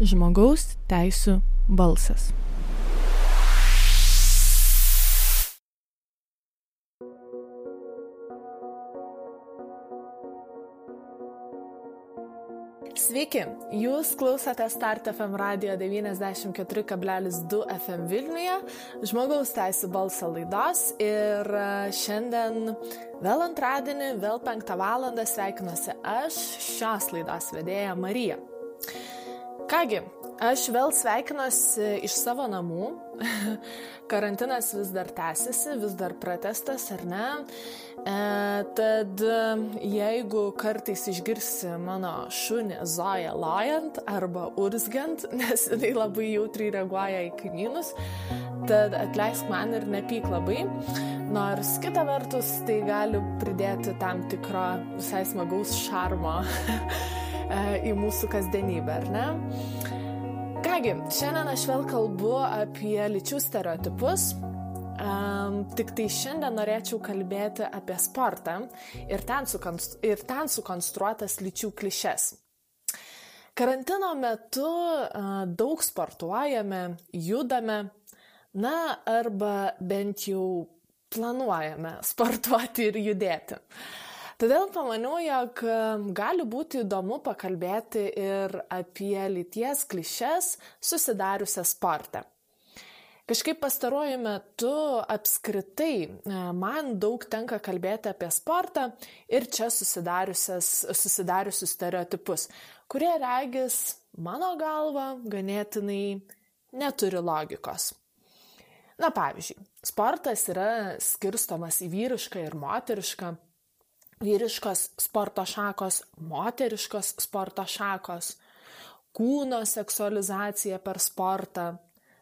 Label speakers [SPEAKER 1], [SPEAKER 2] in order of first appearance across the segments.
[SPEAKER 1] žmogaus teisų balsas. Sveiki, jūs klausote Start FM radio 94,2 FM Vilniuje, žmogaus teisų balso laidos ir e, šiandien vėl antradienį, vėl penktą valandą sveikinuosi aš, šios laidos vedėja Marija. Kągi, aš vėl sveikinuosi iš savo namų. Karantinas vis dar tęsiasi, vis dar pratestas, ar ne? E, tad jeigu kartais išgirsi mano šunį Zoja lojant arba urzgiant, nes jinai labai jautriai reaguoja į kaimynus, tad atleisk man ir nepyk labai. Nors kita vertus tai gali pridėti tam tikro visai smagaus šarmo į mūsų kasdienybę, ar ne? Kągi, šiandien aš vėl kalbu apie lyčių stereotipus. Um, tik tai šiandien norėčiau kalbėti apie sportą ir ten, sukonstru ir ten sukonstruotas lyčių klišes. Karantino metu uh, daug sportuojame, judame, na arba bent jau planuojame sportuoti ir judėti. Uh, Todėl pamaniau, jog gali būti įdomu pakalbėti ir apie lyties klišes susidariusią sportą. Kažkaip pastaruoju metu apskritai e, man daug tenka kalbėti apie sportą ir čia susidariusius stereotipus, kurie regis mano galva ganėtinai neturi logikos. Na pavyzdžiui, sportas yra skirstomas į vyrišką ir moterišką vyriškos sporto šakos, moteriškos sporto šakos, kūno seksualizacija per sportą.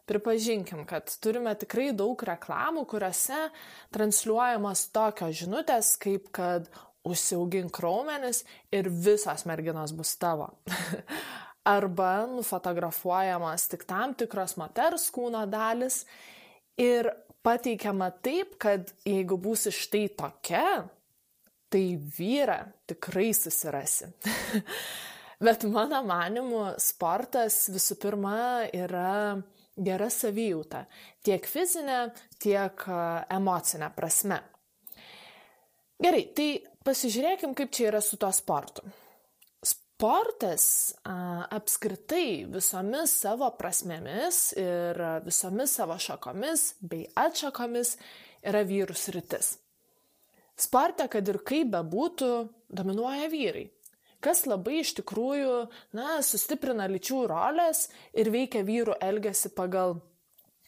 [SPEAKER 1] Pripažinkim, kad turime tikrai daug reklamų, kuriuose transliuojamos tokios žinutės, kaip kad užsiaugink raumenis ir visos merginos bus tavo. Arba nufotografuojamas tik tam tikros moters kūno dalis ir pateikiama taip, kad jeigu būsi štai tokia, tai vyrą tikrai susirasi. Bet mano manimu, sportas visų pirma yra gera savijauta tiek fizinė, tiek emocinė prasme. Gerai, tai pasižiūrėkim, kaip čia yra su tuo sportu. Sportas a, apskritai visomis savo prasmėmis ir visomis savo šakomis bei atšakomis yra vyrų sritis. Sporte, kad ir kaip bebūtų, dominuoja vyrai, kas labai iš tikrųjų, na, sustiprina lyčių rolės ir veikia vyrų elgesį pagal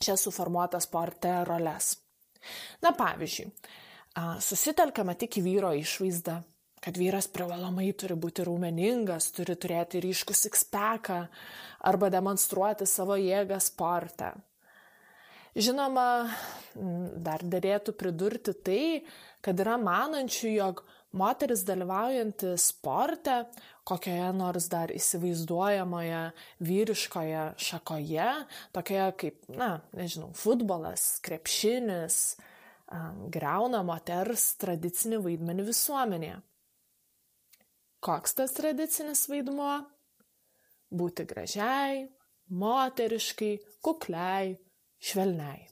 [SPEAKER 1] čia suformuotas sporte roles. Na, pavyzdžiui, susitelkama tik į vyro išvaizdą, kad vyras privalomai turi būti raumeningas, turi turėti ryškų sikspeką arba demonstruoti savo jėgą sporte. Žinoma, dar dėlėtų pridurti tai, kad yra manančių, jog moteris dalyvaujanti sporte, kokioje nors dar įsivaizduojamoje vyriškoje šakoje, tokioje kaip, na, nežinau, futbolas, krepšinis, greuna moters tradicinį vaidmenį visuomenėje. Koks tas tradicinis vaidmuo? Būti gražiai, moteriškai, kukliai, švelniai.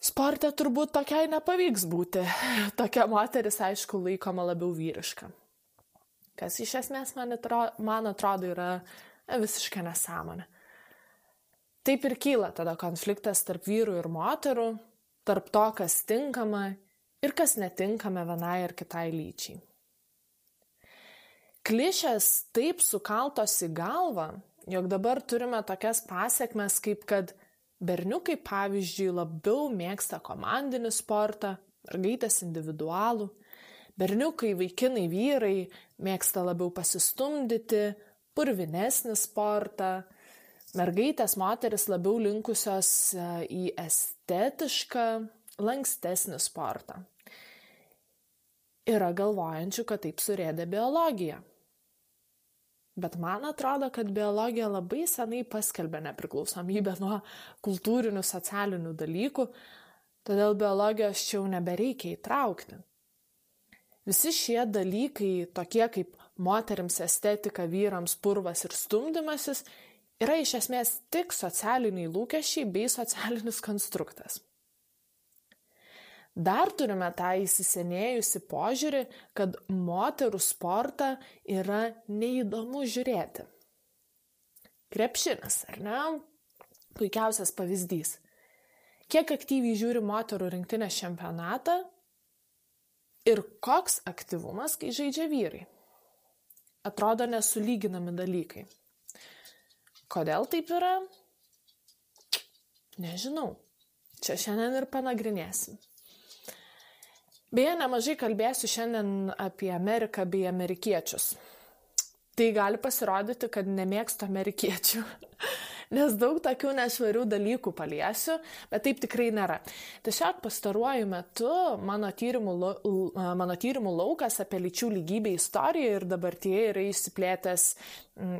[SPEAKER 1] Sporte turbūt tokiai nepavyks būti. Tokia moteris, aišku, laikoma labiau vyriška. Kas iš esmės man atrodo, man atrodo yra visiška nesąmonė. Taip ir kyla tada konfliktas tarp vyrų ir moterų, tarp to, kas tinkama ir kas netinkama vienai ar kitai lyčiai. Klišės taip sukaltos į galvą, jog dabar turime tokias pasiekmes, kaip kad Berniukai, pavyzdžiui, labiau mėgsta komandinį sportą, mergaitės individualų. Berniukai, vaikinai, vyrai mėgsta labiau pasistumdyti, purvinesnį sportą. Mergaitės, moteris labiau linkusios e, į estetišką, lankstesnį sportą. Yra galvojančių, kad taip surėdė biologija. Bet man atrodo, kad biologija labai senai paskelbė nepriklausomybę nuo kultūrinių, socialinių dalykų, todėl biologijos čia jau nebereikia įtraukti. Visi šie dalykai, tokie kaip moteriams estetika, vyrams purvas ir stumdymasis, yra iš esmės tik socialiniai lūkesčiai bei socialinis konstruktas. Dar turime tą įsisenėjusi požiūrį, kad moterų sportą yra neįdomu žiūrėti. Krepšinis, ar ne? Puikiausias pavyzdys. Kiek aktyviai žiūri moterų rinktinės čempionatą ir koks aktyvumas, kai žaidžia vyrai. Atrodo nesulyginami dalykai. Kodėl taip yra? Nežinau. Čia šiandien ir panagrinėsim. Beje, nemažai kalbėsiu šiandien apie Ameriką bei amerikiečius. Tai gali pasirodyti, kad nemėgstu amerikiečių, nes daug tokių nešvarių dalykų paliesiu, bet taip tikrai nėra. Tiesiog pastaruoju metu mano tyrimų, mano tyrimų laukas apie lyčių lygybę istoriją ir dabartyje yra išsiplėtęs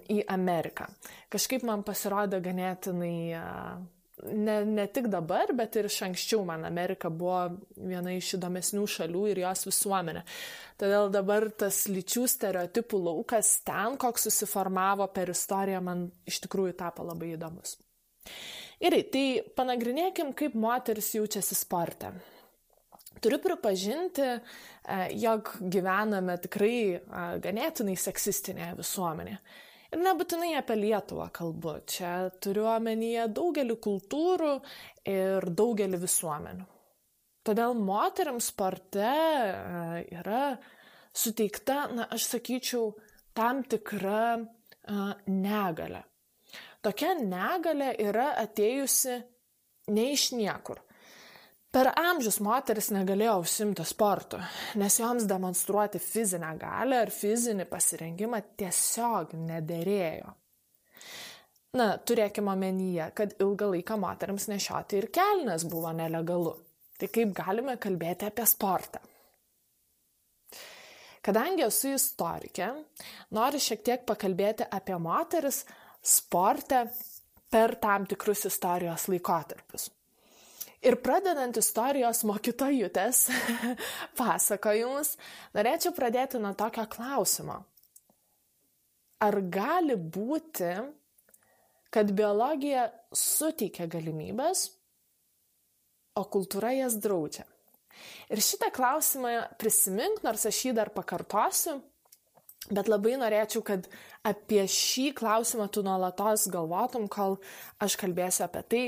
[SPEAKER 1] į Ameriką. Kažkaip man pasirodė ganėtinai ne, ne tik dabar, bet ir iš anksčiau man Amerika buvo viena iš įdomesnių šalių ir jos visuomenė. Todėl dabar tas lyčių stereotipų laukas ten, koks susiformavo per istoriją, man iš tikrųjų tapo labai įdomus. Gerai, tai panagrinėkim, kaip moteris jaučiasi sporte. Turiu pripažinti, e, jog gyvename tikrai e, ganėtinai seksistinėje visuomenėje. Ir nebūtinai apie Lietuvą kalbu, čia turiu omenyje daugelį kultūrų ir daugelį visuomenių. Todėl moteriams sporte e, yra suteikta, na, aš sakyčiau, tam tikra uh, negalė. Tokia negalė yra atėjusi ne iš niekur. Per amžius moteris negalėjo užsimti sportu, nes joms demonstruoti fizinę galę ar fizinį pasirengimą tiesiog nederėjo. Na, turėkime omenyje, kad ilgą laiką moteriams nešioti ir kelnes buvo nelegalu. Tai kaip galime kalbėti apie sportą? Kadangi esu istorikė, noriu šiek tiek pakalbėti apie moteris sportę per tam tikrus istorijos laikotarpius. Ir pradedant istorijos mokytojutės pasakojimus, norėčiau pradėti nuo tokio klausimo. Ar gali būti, kad biologija suteikia galimybės, o kultūra jas draudžia? Ir šitą klausimą prisimink, nors aš jį dar pakartosiu, bet labai norėčiau, kad apie šį klausimą tu nuolatos galvotum, kol aš kalbėsiu apie tai,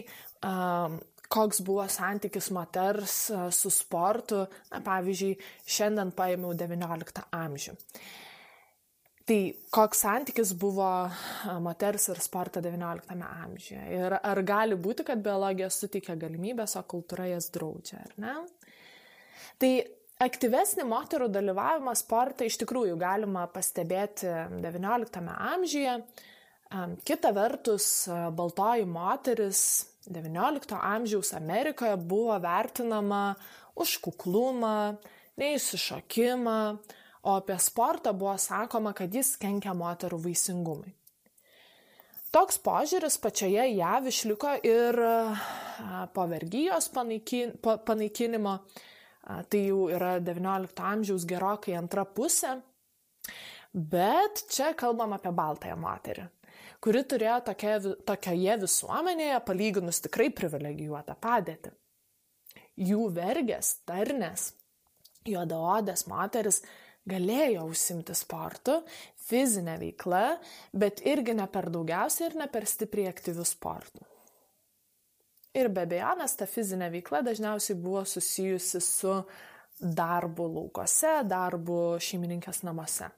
[SPEAKER 1] koks buvo santykis moters su sportu, na, pavyzdžiui, šiandien paėmiau XIX amžių. Tai koks santykis buvo moters ir sporto XIX amžiuje? Ir ar gali būti, kad biologija suteikia galimybės, o kultūra jas draudžia, ar ne? Tai aktyvesnį moterų dalyvavimą sportą iš tikrųjų galima pastebėti XIX amžiuje. Kita vertus, baltoji moteris XIX amžiaus Amerikoje buvo vertinama už kuklumą, neįsišokimą, o apie sportą buvo sakoma, kad jis kenkia moterų vaisingumui. Toks požiūris pačioje JAV išliko ir po vergyjos panaikinimo, tai jau yra XIX amžiaus gerokai antra pusė, bet čia kalbam apie baltąją moterį kuri turėjo tokia, tokioje visuomenėje palyginus tikrai privilegijuotą padėtį. Jų vergės, tarnės, juodaodės moteris galėjo užsimti sportu, fizinę veiklą, bet irgi ne per daugiausiai ir ne per stipriai aktyvių sportų. Ir be abejonės ta fizinė veikla dažniausiai buvo susijusi su darbu laukose, darbu šeimininkės namuose.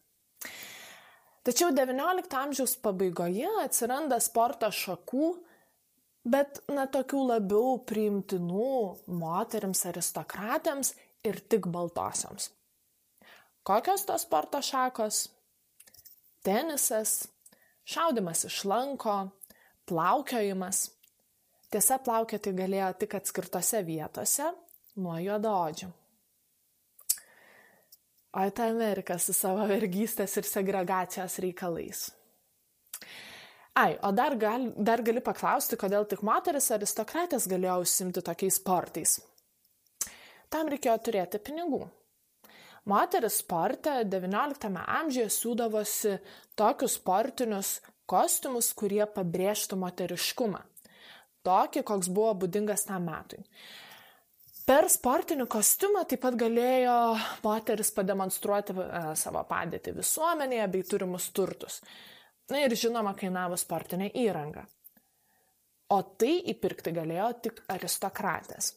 [SPEAKER 1] Tačiau XIX amžiaus pabaigoje atsiranda sporto šakų, bet na tokių labiau priimtinų moteriams aristokratėms ir tik baltosioms. Kokios tos sporto šakos? Tenisas, šaudimas iš lanko, plaukiojimas. Tiesa, plaukioti galėjo tik atskirtose vietose nuo juodaodžių. O ta Amerika su savo vergystės ir segregacijos reikalais. Ai, o dar, gal, dar gali paklausti, kodėl tik moteris aristokratės galėjo užsimti tokiais sportais. Tam reikėjo turėti pinigų. Moteris sporte XIX amžiuje siūdavosi tokius sportinius kostiumus, kurie pabrėžtų moteriškumą. Tokį, koks buvo būdingas tam metui. Per sportinį kostiumą taip pat galėjo moteris pademonstruoti e, savo padėtį visuomenėje bei turimus turtus. Na ir žinoma, kainavo sportinė įranga. O tai įpirkti galėjo tik aristokratės.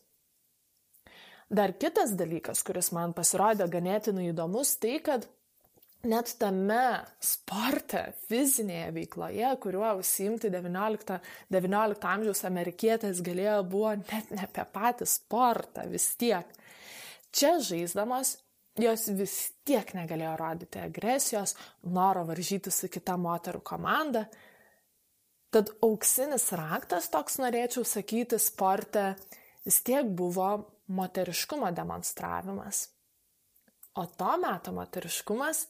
[SPEAKER 1] Dar kitas dalykas, kuris man pasirodė ganėtinai įdomus, tai kad net tame sporte, fizinėje veikloje, kuriuo užsiimti 19, 19 amžiaus amerikietės galėjo, buvo net ne apie patį sportą vis tiek. Čia žaisdamos jos vis tiek negalėjo rodyti agresijos, noro varžyti su kita moterų komanda. Tad auksinis raktas, toks norėčiau sakyti, sporte vis tiek buvo moteriškumo demonstravimas. O to meto moteriškumas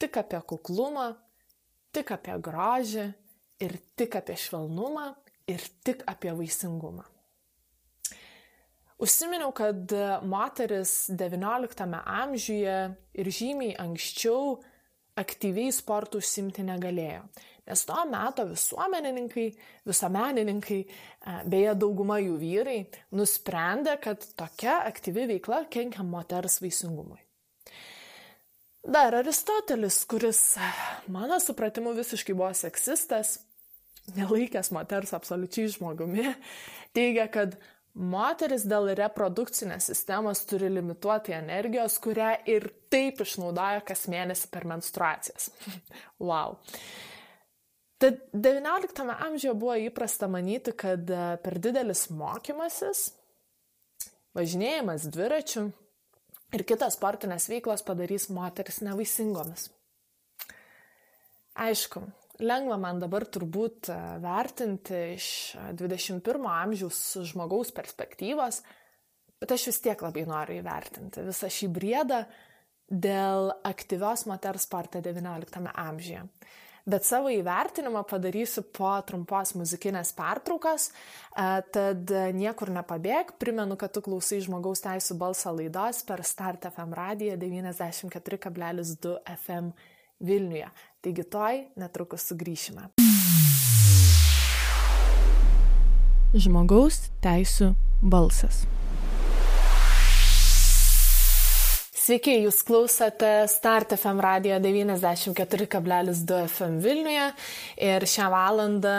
[SPEAKER 1] tik apie kuklumą, tik apie grožį ir tik apie švelnumą ir tik apie vaisingumą. Užsiminiau, kad moteris XIX amžiuje ir žymiai anksčiau aktyviai sportų užsimti negalėjo. Nes to meto visuomenininkai, visuomenininkai, e, beje dauguma jų vyrai, nusprendė, kad tokia aktyvi veikla kenkia moters vaisingumui. Dar Aristotelis, kuris mano supratimu visiškai buvo seksistas, nelaikęs moters absoliučiai žmogumi, teigia, kad moteris dėl reprodukcinės sistemos turi limituotai energijos, kurią ir taip išnaudoja kas mėnesį per menstruacijas. wow. Tad XIX amžiuje buvo įprasta manyti, kad per didelis mokymasis, važinėjimas dviračiu ir kitos sportinės veiklos padarys moteris nevaisingomis. Aišku, lengva man dabar turbūt e, vertinti iš 21 amžiaus žmogaus perspektyvos, bet aš vis tiek labai noriu įvertinti visą šį briedą dėl aktyvios moters sporte XIX amžiuje bet savo įvertinimą padarysiu po trumpos muzikinės pertraukos, e, tad niekur nepabėg, primenu, kad tu klausai žmogaus teisų balso laidos per Start FM radiją 94,2 FM Vilniuje. Taigi toj netrukus sugrįšime. Žmogaus teisų balsas. Sveiki, jūs klausote Start FM radio 94,2 FM Vilniuje ir šią valandą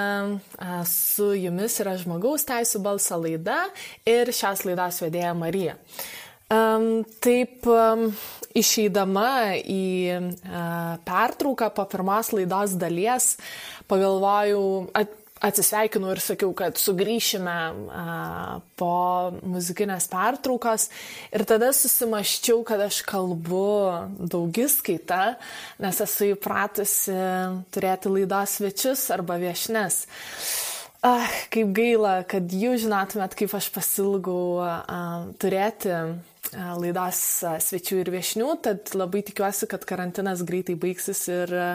[SPEAKER 1] su jumis yra žmogaus teisų balso laida ir šios laidos vedėja Marija. Um, taip, um, išeidama į uh, pertrauką po pirmos laidos dalies, pagalvojau, at, atsisveikinau ir sakiau, kad sugrįšime a, po muzikinės pertraukos ir tada susimaščiau, kad aš kalbu daugiskaitą, nes esu įpratusi turėti laidos svečius arba viešnes. Ah, kaip gaila, kad jūs žinotumėt, kaip aš pasilgau a, turėti laidos svečių ir viešnių, tad labai tikiuosi, kad karantinas greitai baigsis ir a,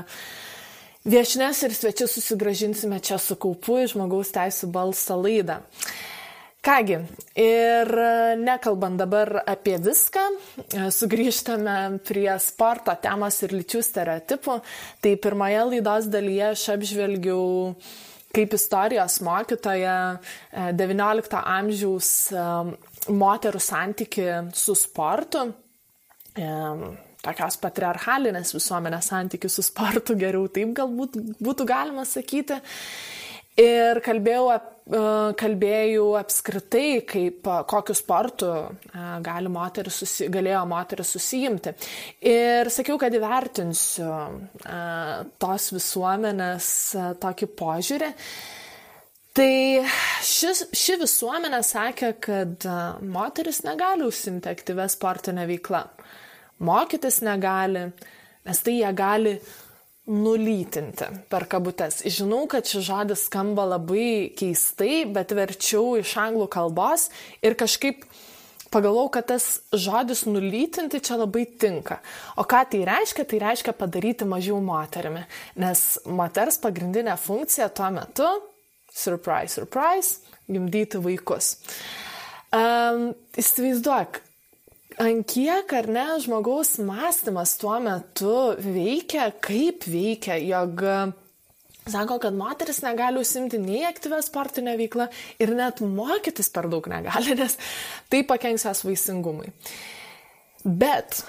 [SPEAKER 1] Viešnes ir svečius susigražinsime čia su kaupu į žmogaus teisų balsą laidą. Kągi, ir nekalbant dabar apie viską, sugrįžtame prie sporto temos ir lyčių stereotipų. Tai pirmoje laidos dalyje aš apžvelgiau kaip istorijos mokytoja XIX amžiaus moterų santyki su sportu tokios patriarchalinės visuomenės santykių su sportu, geriau taip galbūt būtų galima sakyti. Ir kalbėjau, e, kalbėjau apskritai, kaip kokiu sportu e, gali moteris susi, galėjo moteris susijimti. Ir sakiau, kad įvertinsiu e, tos visuomenės tokį požiūrį. Tai šis, ši visuomenė sakė, kad moteris negali užsimti aktyvę sportinę veiklą mokytis negali, nes tai jie gali nulytinti per kabutes. Žinau, kad šis žodis skamba labai keistai, bet verčiau iš anglų kalbos ir kažkaip pagalvojau, kad tas žodis nulytinti čia labai tinka. O ką tai reiškia? Tai reiškia padaryti mažiau moterimi, nes moters pagrindinė funkcija tuo metu, surprise, surprise, gimdyti vaikus. Um, įsivaizduok, Ant kiek ar ne žmogaus mąstymas tuo metu veikia, kaip veikia, jog Sako, kad moteris negali užsimti nei aktyvę sportinę veiklą ir net mokytis per daug negali, nes tai pakenks jos vaisingumui. Bet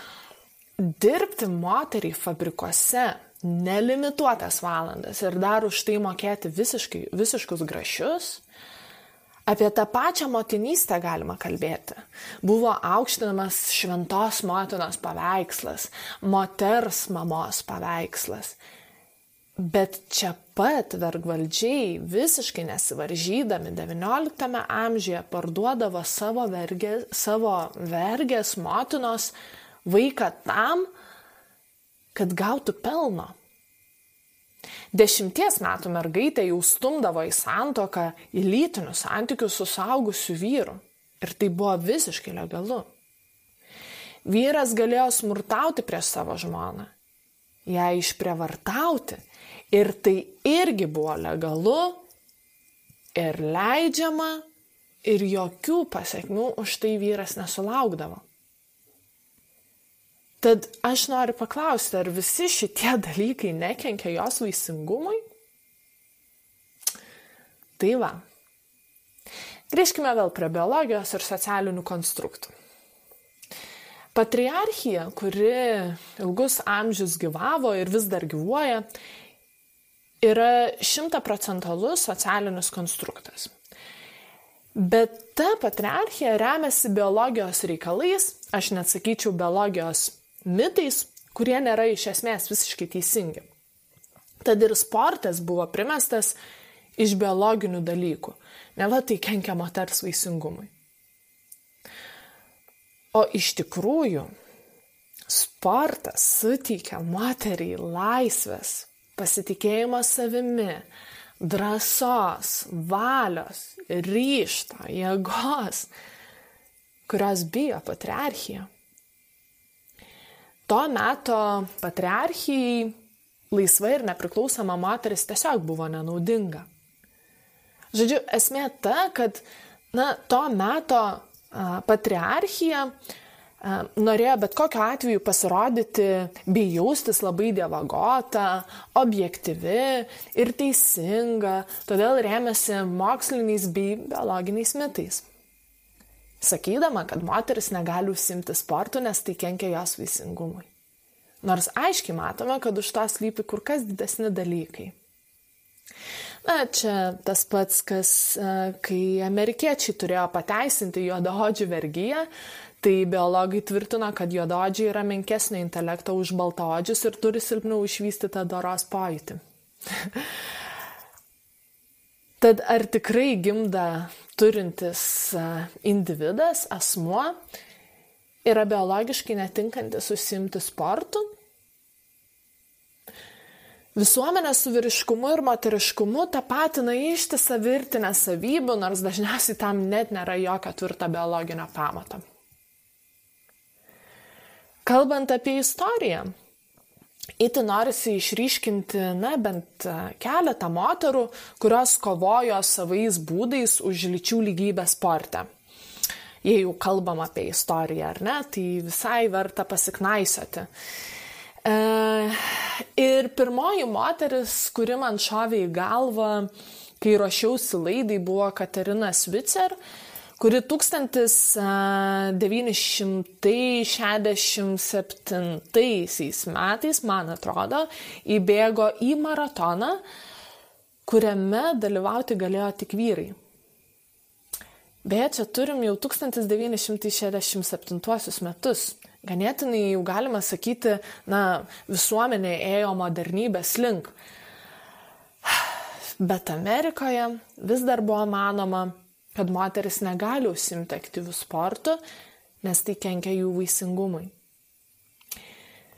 [SPEAKER 1] dirbti moteriai fabrikuose nelimituotas valandas ir dar už tai mokėti visiškai, visiškus grašius, Apie tą pačią motinystę galima kalbėti. Buvo aukštinamas šventos motinos paveikslas, moters mamos paveikslas. Bet čia pat vergvaldžiai visiškai nesivaržydami XIX amžiuje parduodavo savo, vergė, savo vergės motinos vaiką tam, kad gautų pelno. Dešimties metų mergaitė jau stumdavo į santoką, į lytinius santykius su saugusiu vyru. Ir tai buvo visiškai legalu. Vyras galėjo smurtauti prieš savo žmoną, ją išprievartauti. Ir tai irgi buvo legalu ir leidžiama ir jokių pasiekmių už tai vyras nesulaukdavo. Tad aš noriu paklausti, ar visi šitie dalykai nekenkia jos vaisingumui? Tai va. Grįžkime vėl prie biologijos ir socialinių konstruktų. Patriarchija, kuri ilgus amžius gyvavo ir vis dar gyvuoja, yra šimtaprocentalus socialinis konstruktas. Bet ta patriarchija remiasi biologijos reikalais, aš net sakyčiau biologijos mitais, kurie nėra iš esmės visiškai teisingi. Tad ir sportas buvo primestas iš biologinių dalykų. Ne va tai kenkia moters vaisingumui. O iš tikrųjų, sportas suteikia moteriai laisvės, pasitikėjimo savimi, drąsos, valios, ryšto, jėgos, kurios bijo patriarchija. To meto patriarchijai laisva ir nepriklausoma moteris tiesiog buvo nenaudinga. Žodžiu, esmė ta, kad na, to meto patriarchija norėjo bet kokiu atveju pasirodyti bei jaustis labai dievagota, objektyvi ir teisinga, todėl rėmėsi moksliniais bei biologiniais mitais sakydama, kad moteris negali užsimti sportu, nes tai kenkia jos vaisingumui. Nors aiškiai matome, kad už to slypi kur kas didesni dalykai. Na, čia tas pats, kas e, kai amerikiečiai turėjo pateisinti juodaodžių vergyją, tai biologai tvirtino, kad juodaodžiai yra menkesnio intelekto už baltaodžius ir turi silpniau išvystytą doros pojūtį. Tad ar tikrai gimda turintis individas, asmuo, yra biologiškai netinkantis užsimti sportu. Visuomenė su vyriškumu ir moteriškumu tapatina ištisą virtinę savybių, nors dažniausiai tam net nėra jokio tvirto biologinio pamato. Kalbant apie istoriją, Įti norisi išryškinti, na, bent e, keletą moterų, kurios kovojo savais būdais už lyčių lygybę sporte. Jei jau kalbam apie istoriją, ar ne, tai visai verta pasiknaisioti. E, ir pirmoji moteris, kuri man šovė į galvą, kai ruošiausi laidai, buvo Katerina Svicer. E, kuri 1967 metais, man atrodo, įbėgo į maratoną, kuriame dalyvauti galėjo tik vyrai. Beje, čia turim jau 1967 metus. Ganėtinai jau galima sakyti, na, visuomenė ėjo modernybės link. Bet Amerikoje vis dar buvo manoma, kad moteris negali užsimti aktyvių sportų, nes tai kenkia jų vaisingumui.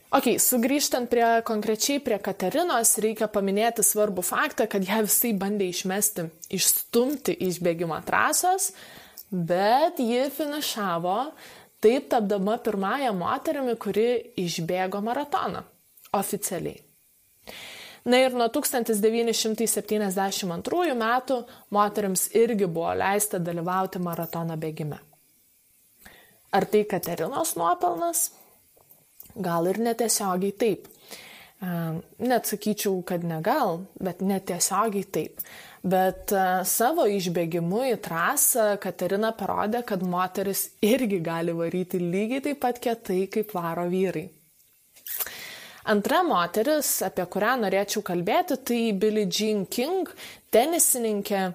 [SPEAKER 1] Ok, sugrįžtant prie konkrečiai prie Katerinos, reikia paminėti svarbų faktą, kad ją visai bandė išmesti, išstumti iš bėgimo trasos, bet ji finišavo taip tapdama pirmąją moterimi, kuri išbėgo maratoną oficialiai. Na ir nuo 1972 metų moteriams irgi buvo leista dalyvauti maratono bėgime. Ar tai Katerinos nuopelnas? Gal ir netiesiogiai taip. Net sakyčiau, kad ne gal, bet netiesiogiai taip. Bet savo išbėgimu į trasą Katerina parodė, kad moteris irgi gali varyti lygiai taip pat kietai, kaip varo vyrai. Antra moteris, apie kurią norėčiau kalbėti, tai Billie Jean King, tenisininkė.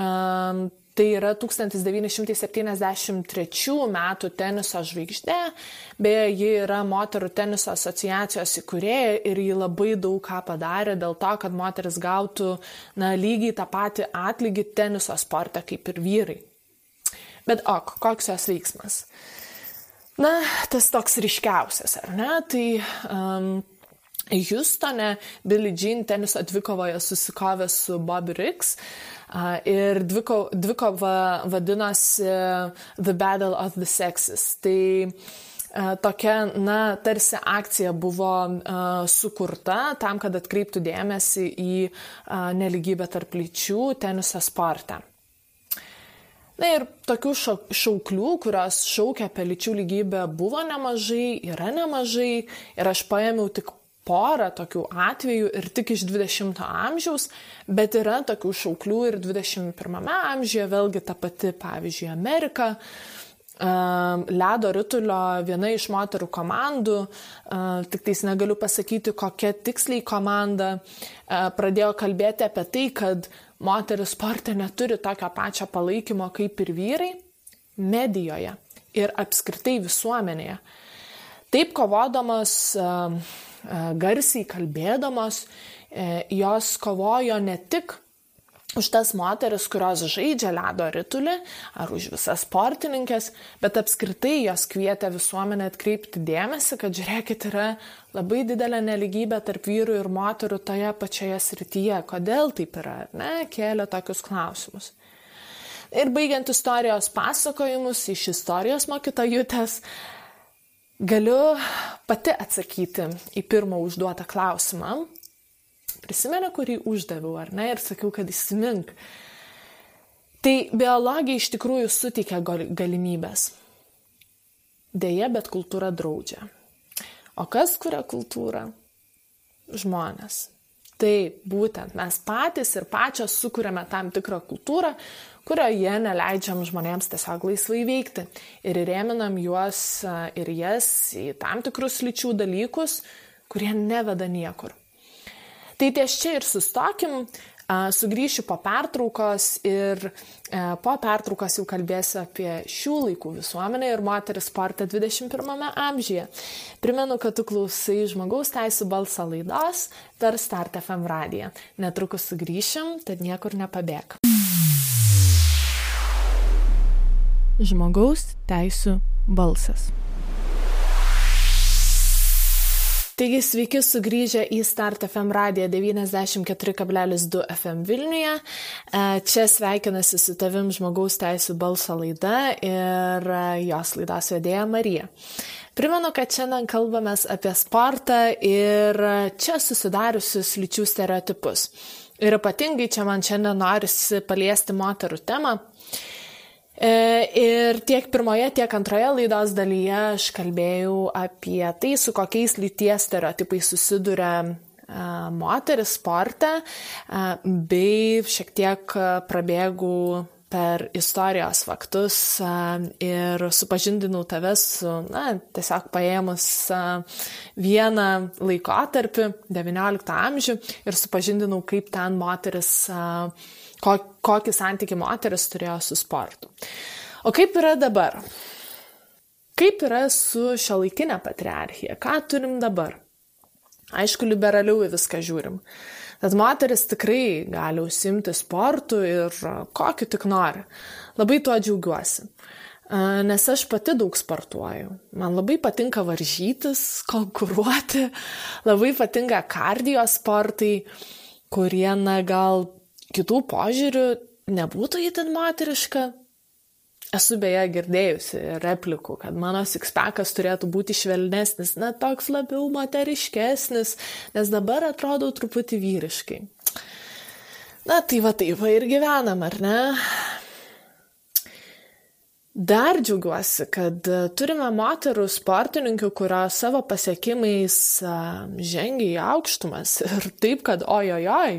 [SPEAKER 1] Um, Tai yra 1973 metų teniso žvaigždė, beje, ji yra moterų teniso asociacijos įkūrėja ir ji labai daug ką padarė dėl to, kad moteris gautų na, lygiai tą patį atlygį teniso sporte kaip ir vyrai. Bet ok, koks jos veiksmas? Na, tas toks ryškiausias, ar ne? Tai um, Houstone Billie Jean teniso dvikovoje susikovė su Bobby Riggs. Ir dviko, dvikova vadinosi The Battle of the Sexes. Tai tokia, na, tarsi akcija buvo uh, sukurta tam, kad atkreiptų dėmesį į uh, neligybę tarp lyčių teniso sporte. Na ir tokių šauklių, kurios šaukia apie lyčių lygybę, buvo nemažai, yra nemažai ir aš paėmiau tik porą tokių atvejų ir tik iš 20-ojo amžiaus, bet yra tokių šauklių ir 21-ame amžiuje, vėlgi ta pati, pavyzdžiui, Amerika. Ledo ritulio viena iš moterų komandų, tik tais negaliu pasakyti, kokia tiksliai komanda, pradėjo kalbėti apie tai, kad moteris sporte neturi tokio pačio palaikymo kaip ir vyrai medijoje ir apskritai visuomenėje. Taip kovodamos uh, E, garsiai kalbėdamos, e, jos kovojo ne tik už tas moteris, kurios žaidžia ledo ritulį, ar už visas sportininkės, bet apskritai jos kvietė visuomenę atkreipti dėmesį, kad žiūrėkit, yra labai didelė neligybė tarp vyrų ir moterų toje pačioje srityje. Kodėl taip yra? Ne, kėlė tokius klausimus. Ir baigiant istorijos pasakojimus iš istorijos mokytojutės, Galiu pati atsakyti į pirmą užduotą klausimą. Prisimenu, kurį uždaviau, ar ne, ir sakiau, kad įsimink. Tai biologija iš tikrųjų suteikia galimybės. Deja, bet kultūra draudžia. O kas kuria kultūrą? Žmonės. Taip, būtent mes patys ir pačios sukūrėme tam tikrą kultūrą, kurioje neleidžiam žmonėms tiesiog laisvai veikti ir rėminam juos ir jas į tam tikrus lyčių dalykus, kurie neveda niekur. Tai ties čia ir sustokim, Sugryšiu po pertraukos ir e, po pertraukos jau kalbėsiu apie šių laikų visuomenę ir moterį sportą 21 amžiuje. Primenu, kad tu klausai žmogaus teisų balso laidos per Start FM radiją. Netrukus sugrįšim, tad niekur nepabėg. Žmogaus teisų balsas. Taigi sveiki sugrįžę į Start FM radiją 94,2 FM Vilniuje. E, čia sveikinasi su tavim žmogaus teisų balso laida ir e, jos laidos vedėja Marija. Primenu, kad šiandien kalbame apie sportą ir čia susidariusius lyčių stereotipus. Ir ypatingai čia man šiandien norisi paliesti moterų temą. E, ir tiek pirmoje, tiek antroje laidos dalyje aš kalbėjau apie tai, su kokiais lyties stereotipais susiduria e, moteris sporte, e, bei šiek tiek prabėgų per istorijos faktus ir supažindinau tave su, na, tiesiog paėmus vieną laikotarpį, XIX amžių, ir supažindinau, kaip ten moteris kokį santykių moteris turėjo su sportu. O kaip yra dabar? Kaip yra su šio laikinė patriarchija? Ką turim dabar? Aišku, liberaliau į viską žiūrim. Tad moteris tikrai gali užsimti sportu ir kokį tik nori. Labai tuo džiaugiuosi. Nes aš pati daug sportuoju. Man labai patinka varžytis, konkuruoti, labai patinka kardio sportai, kurie, na, gal kitų požiūrių nebūtų įtin moteriška. Esu beje girdėjusi replikų, kad mano sikspekas turėtų būti švelnesnis, na toks labiau moteriškesnis, nes dabar atrodau truputį vyriškai. Na tai va taip va ir gyvenam, ar ne? Dar džiaugiuosi, kad e, turime moterų sportininkių, kurios savo pasiekimais e, žengia į aukštumas ir taip, kad ojojoj.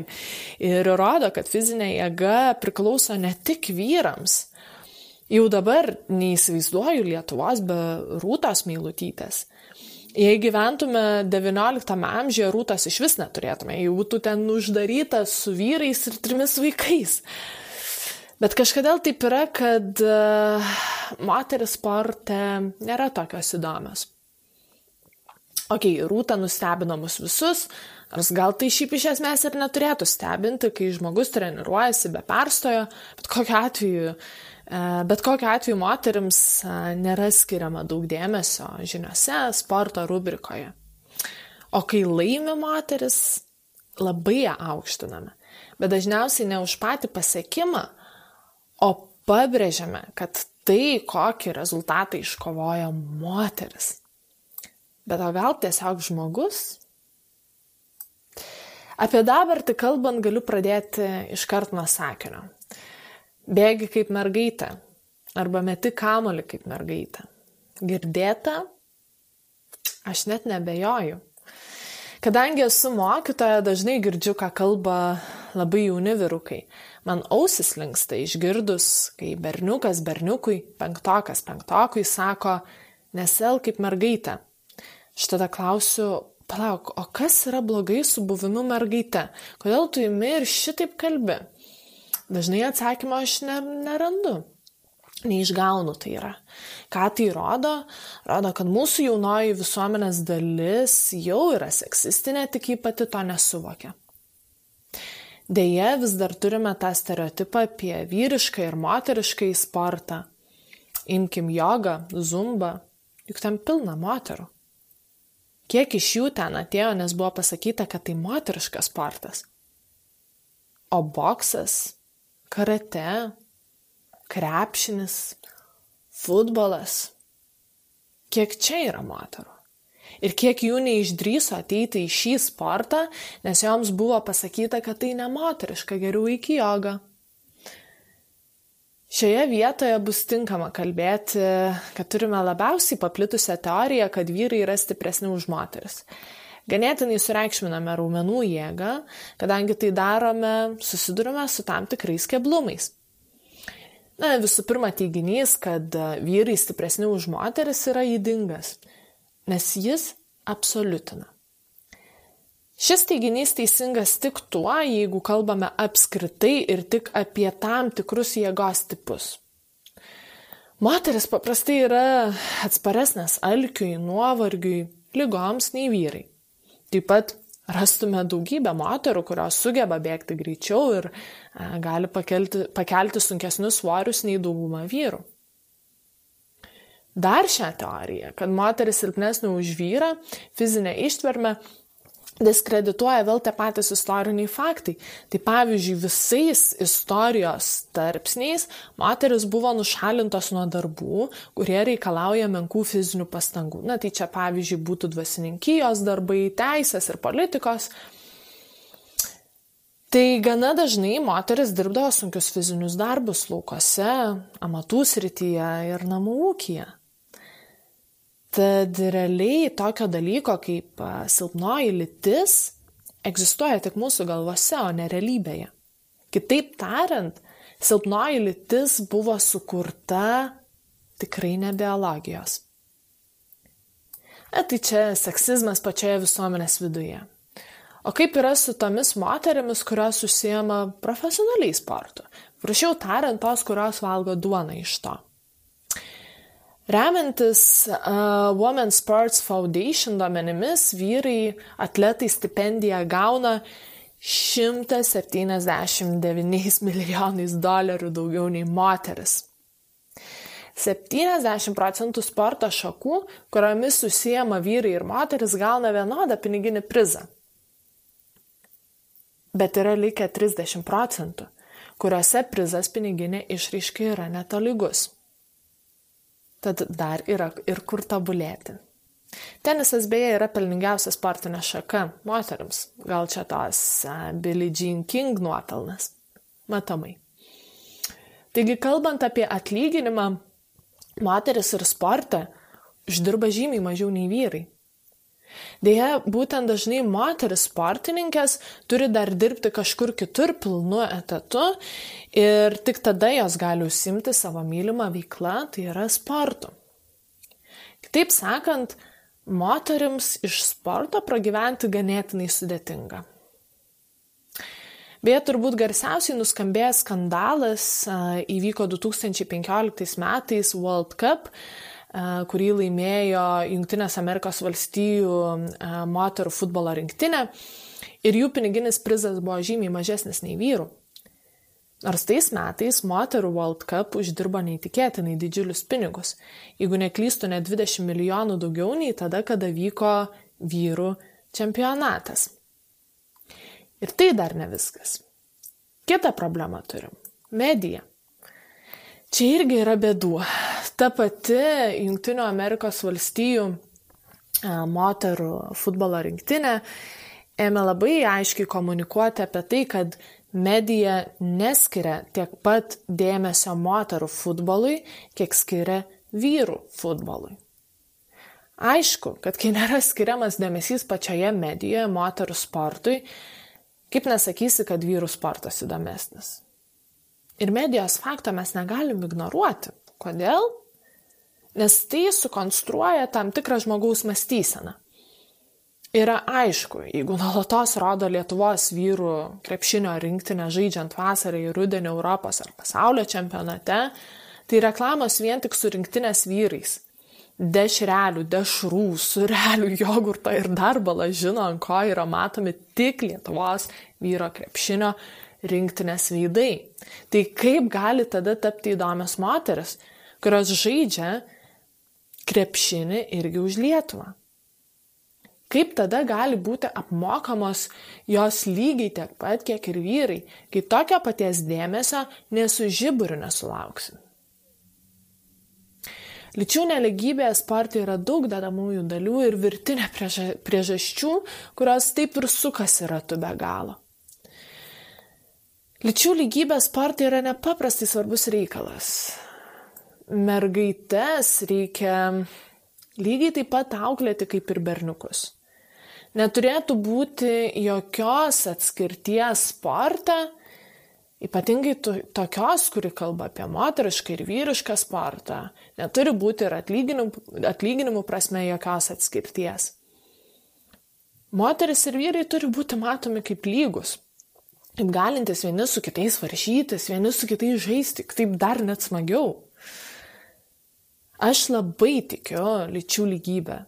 [SPEAKER 1] Ir rodo, kad fizinė jėga priklauso ne tik vyrams. Jau dabar neįsivaizduoju Lietuvos be rūtos meilutytės. Jei gyventume XIX amžiuje, rūtos iš vis neturėtume, jau būtų ten uždarytas su vyrais ir trimis vaikais. Bet kažkodėl taip yra, kad uh, moteris sporte nėra tokios įdomios. Ok, rūta nustebino mus visus, nors gal tai šiaip iš esmės ir neturėtų stebinti, kai žmogus treniruojasi be perstojo, bet kokiu atveju, uh, bet kokiu atveju moteriams uh, nėra skiriama daug dėmesio žiniuose, sporto rubrikoje. O kai laimi moteris, labai ją aukštiname. Bet dažniausiai ne už patį pasiekimą, o pabrėžiame, kad tai, kokį rezultatą iškovoja moteris. Bet o gal tiesiog žmogus? Apie dabartį kalbant galiu pradėti iškart nuo sakinio. Bėgi kaip mergaitė arba meti kamolį kaip mergaitė. Girdėta? Aš net nebejoju. Kadangi esu mokytoja, dažnai girdžiu, ką kalba labai jauni vyrukai. Man ausis linksta išgirdus, kai berniukas berniukui, penktokas penktokui sako, nesel kaip mergaitė. Štada klausiu, palauk, o kas yra blogai su buvimu mergaite? Kodėl tu įmi ir šitaip kalbi? Dažnai atsakymo aš ne, nerandu. Neišgaunu tai yra. Ką tai rodo? Rodo, kad mūsų jaunoji visuomenės dalis jau yra seksistinė, tik ji pati to nesuvokia. Deja, vis dar turime tą stereotipą apie vyrišką ir moterišką į sportą. Imkim jogą, zumbą, juk ten pilna moterų. Kiek iš jų ten atėjo, nes buvo pasakyta, kad tai moteriškas sportas. O boksas, karate, krepšinis, futbolas. Kiek čia yra moterų? Ir kiek jų neišdryso ateiti į šį sportą, nes joms buvo pasakyta, kad tai nemoteriška, geriau iki joga. Šioje vietoje bus tinkama kalbėti, kad turime labiausiai paplitusią teoriją, kad vyrai yra stipresni už moteris. Ganėtinai sureikšminame raumenų jėgą, kadangi tai darome, susidurime su tam tikrais keblumais. Na, visų pirma, teiginys, kad vyrai stipresni už moteris yra įdingas nes jis absoliutina. Šis teiginys teisingas tik tuo, jeigu kalbame apskritai ir tik apie tam tikrus jėgos tipus. Moteris paprastai yra atsparesnės alkiui, nuovargiui, lygoms nei vyrai. Taip pat rastume daugybę moterų, kurios sugeba bėgti greičiau ir a, gali pakelti, pakelti sunkesnius svorius nei dauguma vyrų dar šią teoriją, kad moteris silpnesnė už vyrą, fizinę ištvermę, diskredituoja vėl tie patys istoriniai faktai. Tai pavyzdžiui, visais istorijos tarpsniais moteris buvo nušalintos nuo darbų, kurie reikalauja menkų fizinių pastangų. Na tai čia pavyzdžiui būtų dvasininkijos darbai, teisės ir politikos. Tai gana dažnai moteris dirbdavo sunkius fizinius darbus laukose, amatų srityje ir namų ūkija. Tad realiai tokio dalyko kaip silpnoji lytis egzistuoja tik mūsų galvose, o ne realybėje. Kitaip tariant, silpnoji lytis buvo sukurta tikrai ne biologijos. E tai čia seksizmas pačioje visuomenės viduje. O kaip yra su tomis moterimis, kurios užsiema profesionaliai sportu? Prašiau tariant, tos, kurios valgo duoną iš to. Remiantis uh, Women Sports Foundation duomenimis, vyrai atletai stipendiją gauna 179 milijonais dolerių daugiau nei moteris. 70 procentų sporto šakų, kuriomis susijama vyrai ir moteris, gauna vienodą piniginį prizą. Bet yra likę 30 procentų, kuriuose prizas piniginė išraiškai yra netolygus. Tad dar yra ir kur tobulėti. Tenisas beje yra pelningiausia sportinė šaka moteriams. Gal čia tos uh, Billie Jean King nuopelnas. Matomai. Taigi, kalbant apie atlyginimą, moteris ir sporte uždirba žymiai mažiau nei vyrai. Deja, būtent dažnai moteris sportininkės turi dar dirbti kažkur kitur pilnu etatu ir tik tada jos gali užsimti savo mylimą veiklą, tai yra sportu. Kitaip sakant, moteriams iš sporto pragyventi ganėtinai sudėtinga. Beje, turbūt garsiausiai nuskambėjęs skandalas įvyko 2015 metais World Cup, kurį laimėjo Junktinės Amerikos valstijų moterų futbolo rinktinė ir jų piniginis prizas buvo žymiai mažesnis nei vyrų. Nors tais metais moterų World Cup uždirbo neįtikėtinai didžiulius pinigus, jeigu neklystu net 20 milijonų daugiau nei tada, kada vyko vyrų čempionatas. Ir tai dar ne viskas. Kita problema turim - medija. Čia irgi yra bėdų. Ta pati Junktinių Amerikos valstijų moterų futbolo rinktinė ėmė labai aiškiai komunikuoti apie tai, kad medija neskiria tiek pat dėmesio moterų futbolui, kiek skiria vyrų futbolui. Aišku, kad kai nėra skiriamas dėmesys pačioje medijoje moterų sportui, Kaip nesakysi, kad vyrų sportas įdomesnis? Ir medijos fakto mes negalim ignoruoti. Kodėl? Nes tai sukonstruoja tam tikrą žmogaus mąstyseną. Yra aišku, jeigu nuolatos rodo Lietuvos vyrų krepšinio rinktinę žaidžiant vasarą į rudenį Europos ar pasaulio čempionate, tai reklamos vien tik su rinktinės vyrais dešrelių, dešrų, surelių, jogurto ir dar balą žino, ant ko yra matomi tik Lietuvos vyro krepšinio rinktinės veidai. Tai kaip gali tada tapti įdomios moteris, kurios žaidžia krepšinį irgi už Lietuvą? Kaip tada gali būti apmokamos jos lygiai tiek pat, kiek ir vyrai, kai tokio paties dėmesio nesužiburiu nesulauksi? Lyčių neligybėje sporte yra daug dedamųjų dalių ir virtinė priežasčių, kurios taip ir sukasi ratu be galo. Lyčių lygybė sporte yra nepaprastai svarbus reikalas. Mergaites reikia lygiai taip pat auklėti kaip ir berniukus. Neturėtų būti jokios atskirties sporte, Ypatingai tokios, kuri kalba apie moterišką ir vyrišką sportą, neturi būti ir atlyginimų, atlyginimų prasme jokios atskirties. Moteris ir vyrai turi būti matomi kaip lygus, kaip galintis vieni su kitais varžytis, vieni su kitais žaisti, taip dar net smagiau. Aš labai tikiu lyčių lygybę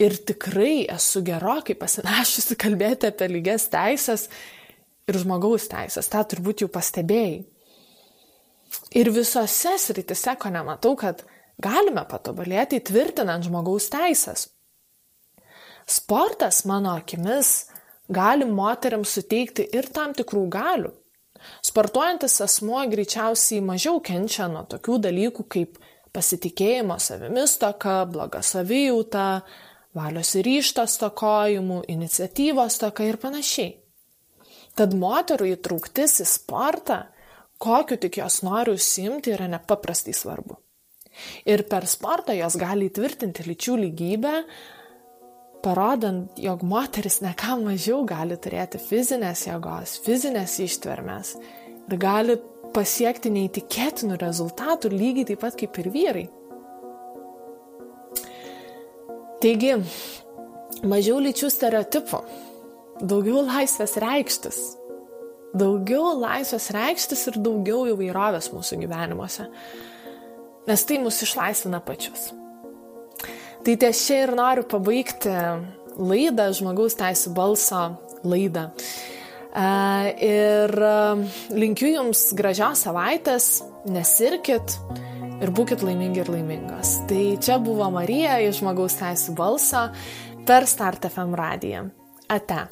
[SPEAKER 1] ir tikrai esu gerokai pasinešusi kalbėti apie lygias teisės ir žmogaus teisės, tą turbūt jau pastebėjai. Ir visose sritise, ko nematau, kad galime patobulėti įtvirtinant žmogaus teisės. Sportas, mano akimis, gali moteriams suteikti ir tam tikrų galių. Sportuojantis asmuo greičiausiai mažiau kenčia nuo tokių dalykų kaip pasitikėjimo savimis toka, bloga savijauta, valios ir ryštos tokojimų, iniciatyvos toka ir panašiai. Tad moterų įtrauktis į sportą, kokiu tik jos nori užsimti, yra nepaprastai svarbu. Ir per sportą jos gali įtvirtinti lyčių lygybę, parodant, jog moteris neką mažiau gali turėti fizinės jėgos, fizinės ištvermės ir gali pasiekti neįtikėtinų rezultatų lygiai taip pat kaip ir vyrai. Taigi, mažiau lyčių stereotipų, daugiau laisvės reikštis. Daugiau laisvės reikštis ir daugiau įvairovės mūsų gyvenimuose. Nes tai mus išlaisvina pačius. Tai ties čia ir noriu pabaigti laidą, žmogaus teisų balso laidą. Ir linkiu Jums gražios savaitės, nesirkit ir būkit laimingi ir laimingos. Tai čia buvo Marija iš žmogaus teisų balso per Start FM radiją. Ate.